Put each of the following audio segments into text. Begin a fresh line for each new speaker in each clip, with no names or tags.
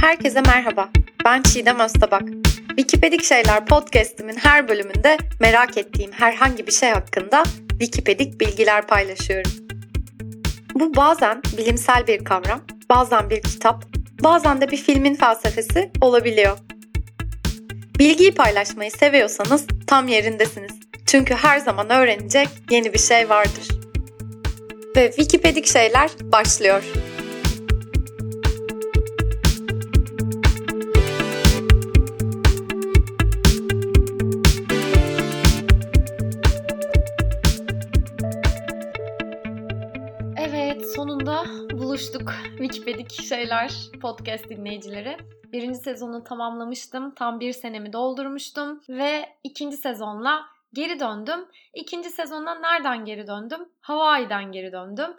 Herkese merhaba. Ben Çiğdem Öztabak. Wikipedik Şeyler podcast'imin her bölümünde merak ettiğim herhangi bir şey hakkında Wikipedik bilgiler paylaşıyorum. Bu bazen bilimsel bir kavram, bazen bir kitap, bazen de bir filmin felsefesi olabiliyor. Bilgiyi paylaşmayı seviyorsanız tam yerindesiniz. Çünkü her zaman öğrenecek yeni bir şey vardır. Ve Wikipedik Şeyler başlıyor. Sonunda buluştuk. Wikipedik Şeyler podcast dinleyicileri. Birinci sezonu tamamlamıştım. Tam bir senemi doldurmuştum. Ve ikinci sezonla geri döndüm. İkinci sezonda nereden geri döndüm? Hawaii'den geri döndüm.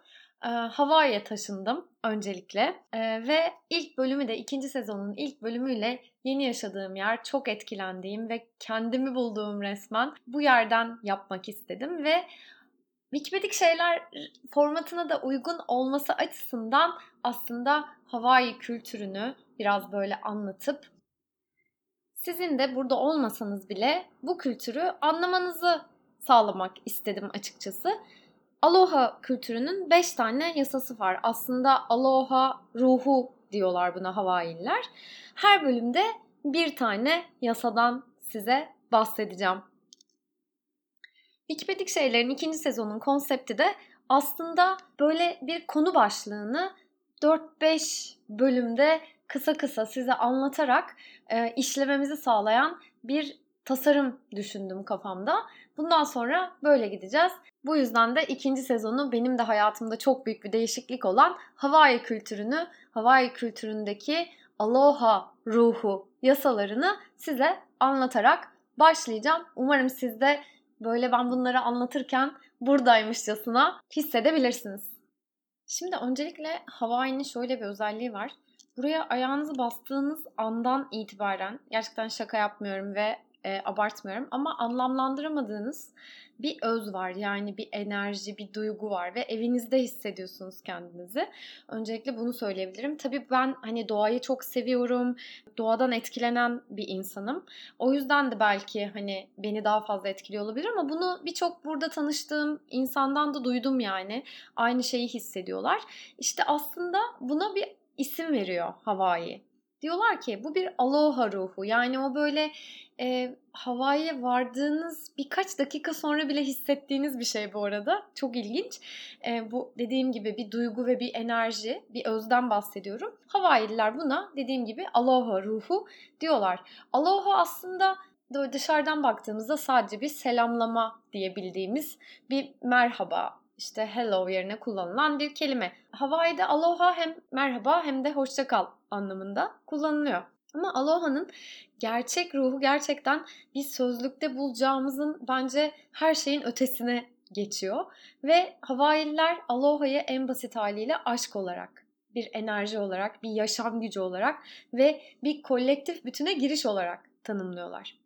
Ee, Hawaii'ye taşındım öncelikle. Ee, ve ilk bölümü de ikinci sezonun ilk bölümüyle yeni yaşadığım yer, çok etkilendiğim ve kendimi bulduğum resmen bu yerden yapmak istedim ve Wikipedik şeyler formatına da uygun olması açısından aslında Hawaii kültürünü biraz böyle anlatıp sizin de burada olmasanız bile bu kültürü anlamanızı sağlamak istedim açıkçası. Aloha kültürünün 5 tane yasası var. Aslında aloha ruhu diyorlar buna Hawaii'liler. Her bölümde bir tane yasadan size bahsedeceğim. Wikipedik şeylerin ikinci sezonun konsepti de aslında böyle bir konu başlığını 4-5 bölümde kısa kısa size anlatarak e, işlememizi sağlayan bir tasarım düşündüm kafamda. Bundan sonra böyle gideceğiz. Bu yüzden de ikinci sezonu benim de hayatımda çok büyük bir değişiklik olan Hawaii kültürünü, Hawaii kültüründeki aloha ruhu yasalarını size anlatarak başlayacağım. Umarım siz de böyle ben bunları anlatırken buradaymışçasına hissedebilirsiniz. Şimdi öncelikle Hawaii'nin şöyle bir özelliği var. Buraya ayağınızı bastığınız andan itibaren gerçekten şaka yapmıyorum ve e, abartmıyorum ama anlamlandıramadığınız bir öz var. Yani bir enerji, bir duygu var ve evinizde hissediyorsunuz kendinizi. Öncelikle bunu söyleyebilirim. Tabii ben hani doğayı çok seviyorum. Doğadan etkilenen bir insanım. O yüzden de belki hani beni daha fazla etkiliyor olabilir ama bunu birçok burada tanıştığım insandan da duydum yani. Aynı şeyi hissediyorlar. İşte aslında buna bir isim veriyor Hawaii. Diyorlar ki bu bir aloha ruhu. Yani o böyle e, Hawaii'ye vardığınız birkaç dakika sonra bile hissettiğiniz bir şey bu arada. Çok ilginç. E, bu dediğim gibi bir duygu ve bir enerji, bir özden bahsediyorum. Hawaiililer buna dediğim gibi aloha ruhu diyorlar. Aloha aslında dışarıdan baktığımızda sadece bir selamlama diyebildiğimiz bir merhaba, işte hello yerine kullanılan bir kelime. Hawaii'de aloha hem merhaba hem de hoşça kal anlamında kullanılıyor. Ama aloha'nın gerçek ruhu gerçekten bir sözlükte bulacağımızın bence her şeyin ötesine geçiyor. Ve Hawaiililer aloha'yı en basit haliyle aşk olarak, bir enerji olarak, bir yaşam gücü olarak ve bir kolektif bütüne giriş olarak tanımlıyorlar.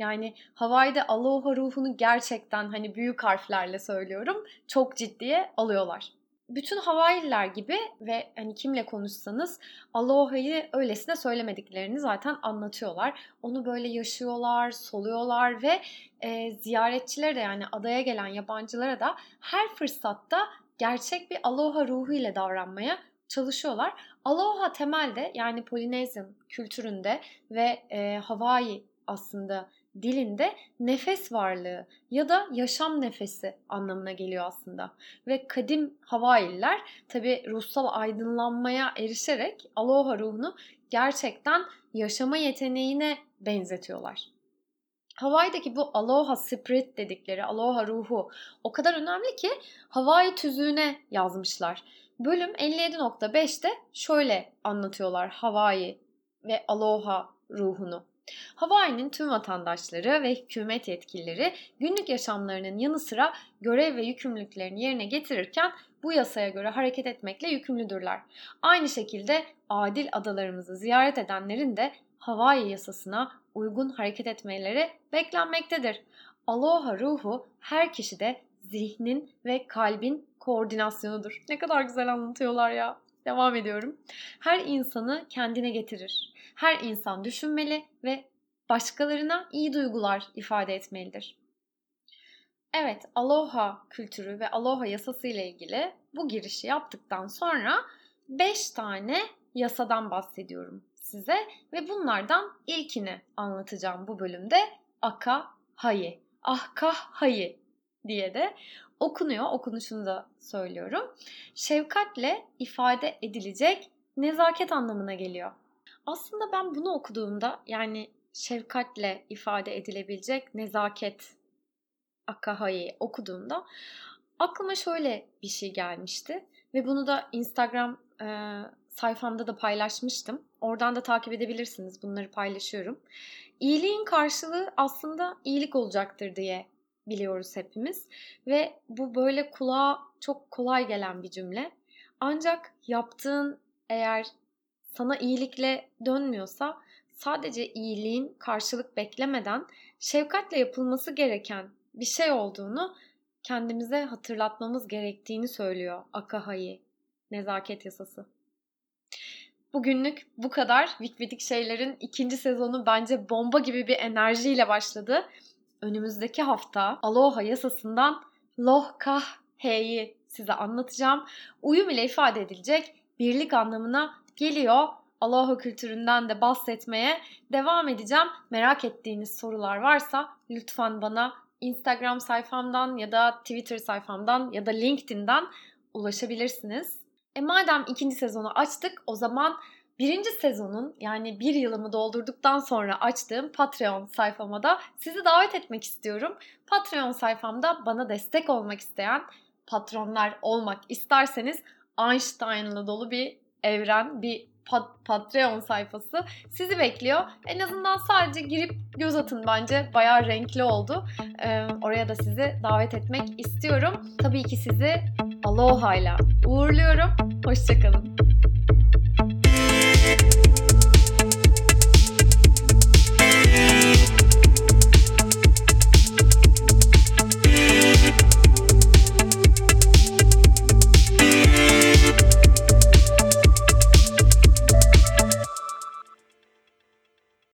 Yani Hawaii'de aloha ruhunu gerçekten hani büyük harflerle söylüyorum çok ciddiye alıyorlar bütün Hawaii'liler gibi ve hani kimle konuşsanız Aloha'yı öylesine söylemediklerini zaten anlatıyorlar. Onu böyle yaşıyorlar, soluyorlar ve e, ziyaretçilere de yani adaya gelen yabancılara da her fırsatta gerçek bir Aloha ruhu ile davranmaya çalışıyorlar. Aloha temelde yani Polinezya kültüründe ve e, Hawaii aslında dilinde nefes varlığı ya da yaşam nefesi anlamına geliyor aslında. Ve kadim Hawaii'liler tabi ruhsal aydınlanmaya erişerek aloha ruhunu gerçekten yaşama yeteneğine benzetiyorlar. Hawaii'deki bu aloha spirit dedikleri aloha ruhu o kadar önemli ki Hawaii tüzüğüne yazmışlar. Bölüm 57.5'te şöyle anlatıyorlar Hawaii ve aloha ruhunu. Hawaii'nin tüm vatandaşları ve hükümet yetkilileri günlük yaşamlarının yanı sıra görev ve yükümlülüklerini yerine getirirken bu yasaya göre hareket etmekle yükümlüdürler. Aynı şekilde adil adalarımızı ziyaret edenlerin de Hawaii yasasına uygun hareket etmeleri beklenmektedir. Aloha ruhu her kişide zihnin ve kalbin koordinasyonudur. Ne kadar güzel anlatıyorlar ya. Devam ediyorum. Her insanı kendine getirir. Her insan düşünmeli ve başkalarına iyi duygular ifade etmelidir. Evet, aloha kültürü ve aloha yasası ile ilgili bu girişi yaptıktan sonra 5 tane yasadan bahsediyorum size ve bunlardan ilkini anlatacağım bu bölümde. Aka hayi, ahkah hayi diye de okunuyor. Okunuşunu da söylüyorum. Şefkatle ifade edilecek nezaket anlamına geliyor. Aslında ben bunu okuduğumda yani şefkatle ifade edilebilecek nezaket Akaha'yı okuduğumda aklıma şöyle bir şey gelmişti ve bunu da Instagram e, sayfamda da paylaşmıştım. Oradan da takip edebilirsiniz. Bunları paylaşıyorum. İyiliğin karşılığı aslında iyilik olacaktır diye biliyoruz hepimiz ve bu böyle kulağa çok kolay gelen bir cümle. Ancak yaptığın eğer sana iyilikle dönmüyorsa sadece iyiliğin karşılık beklemeden şefkatle yapılması gereken bir şey olduğunu kendimize hatırlatmamız gerektiğini söylüyor Akahai nezaket yasası. Bugünlük bu kadar. Vikvidik şeylerin ikinci sezonu bence bomba gibi bir enerjiyle başladı. Önümüzdeki hafta Aloha yasasından Loh Kah He'yi size anlatacağım. Uyum ile ifade edilecek birlik anlamına geliyor. Aloha kültüründen de bahsetmeye devam edeceğim. Merak ettiğiniz sorular varsa lütfen bana Instagram sayfamdan ya da Twitter sayfamdan ya da LinkedIn'den ulaşabilirsiniz. E madem ikinci sezonu açtık o zaman birinci sezonun yani bir yılımı doldurduktan sonra açtığım Patreon sayfama da sizi davet etmek istiyorum. Patreon sayfamda bana destek olmak isteyen patronlar olmak isterseniz Einstein'la dolu bir evren, bir Pat- Patreon sayfası sizi bekliyor. En azından sadece girip göz atın bence. Bayağı renkli oldu. Ee, oraya da sizi davet etmek istiyorum. Tabii ki sizi Aloha ile uğurluyorum. Hoşçakalın.